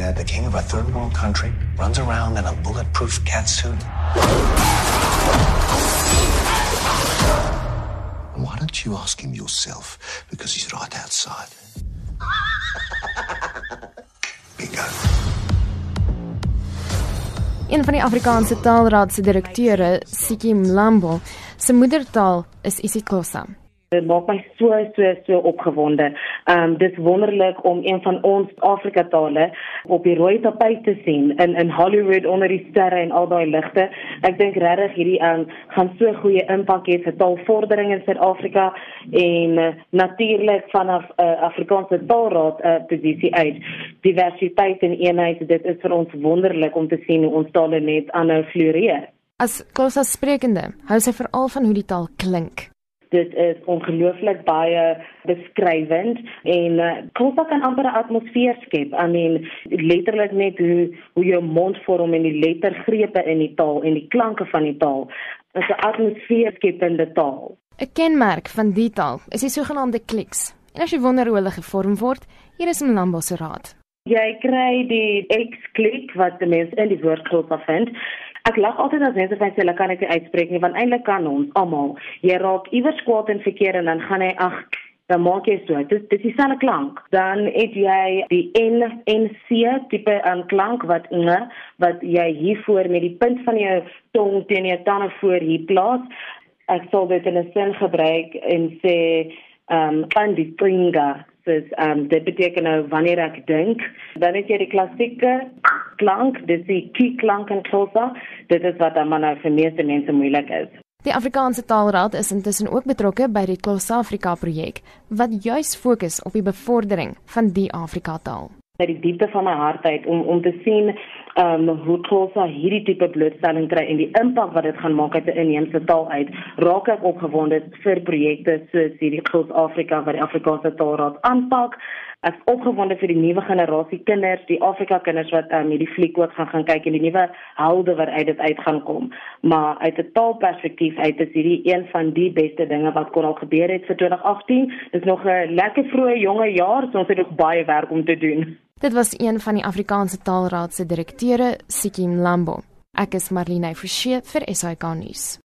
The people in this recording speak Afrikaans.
that the king of a third world country runs around in a bulletproof catsuit? Why don't you ask him yourself? Because he's right outside. Bingo. Een van die Afrikaanse Taalraad se direkteure, Siki Mlambo, se moedertaal is isiXhosa. Dit maak my so so so opgewonde. Ehm um, dis wonderlik om een van ons Afrika tale op die rooi tapijt te sien in in Hollywood onder die sterre en al daai ligte. Ek dink regtig hierdie um, gaan so goeie impak hê vir taalvordering in Suid-Afrika en uh, natuurlik vanaf 'n uh, Afrikaanse taalraad 'n uh, posisie uit. Diversiteit en eenheid, dit is vir ons wonderlik om te sien hoe ons tale net aanhou floreer. As Kosa sprekende, hou sy veral van hoe die taal klink dit is ongelooflik baie beskrywend en uh, Kosa kan amper 'n atmosfeer skep. I mean letterlik net hoe hoe jou mond vorm en die lettergrepe in die taal en die klanke van die taal. Dit is 'n atmosfeer skepende taal. 'n Kenmerk van die taal is die sogenaamde kliks. En as jy wonder hoe hulle gevorm word, hier is 'n Lambo se raad. Jy kry die X-klik wat die mense in die woord Kosa vind. Ek lag altyd as mense vir hulle kan nie uitspreek nie want eintlik kan ons almal. Jy raak iewers kwaad en verkeer en dan gaan hy ag dan maak jy so. Dit dis dieselfde klank. Dan het jy die N en C tipe aan klank wat ng wat jy hier voor met die punt van jou tong teen jou tande voor hier plaas. Ek sal dit in 'n sin gebruik en sê ehm um, kan die tringa dis ehm um, dit beteken nou wanneer ek dink, dan het jy die klassieke klank, dis die key klank en closer. Dit is wat dan nou vir meeste mense moeilik is. Die Afrikaanse Taalraad is intussen ook betrokke by die Klos Afrika projek wat juis fokus op die bevordering van die Afrika taal. Uit die diepte van my hart uit om om te sien ehm um, hoe Khoisa hierdie tipe blootstelling kry en die impak wat dit gaan maak uit 'n inheemse taal uit, raak ek opgewonde vir projekte soos hierdie Klos Afrika wat die Afrikaanse Taalraad aanpak as opgewonde vir die nuwe generasie kinders, die Afrika kinders wat um, hierdie fliek ook gaan gaan kyk en die nuwe helde wat uit dit uit gaan kom. Maar uit 'n taalperspektief uit is hierdie een van die beste dinge wat kon al gebeur het vir 2018. Dit is nog 'n lekker vroeë jonge jaar, so ons het nog baie werk om te doen. Dit was een van die Afrikaanse Taalraad se direkteure, Sikim Lambo. Ek is Marlene Forsie vir SAK nuus.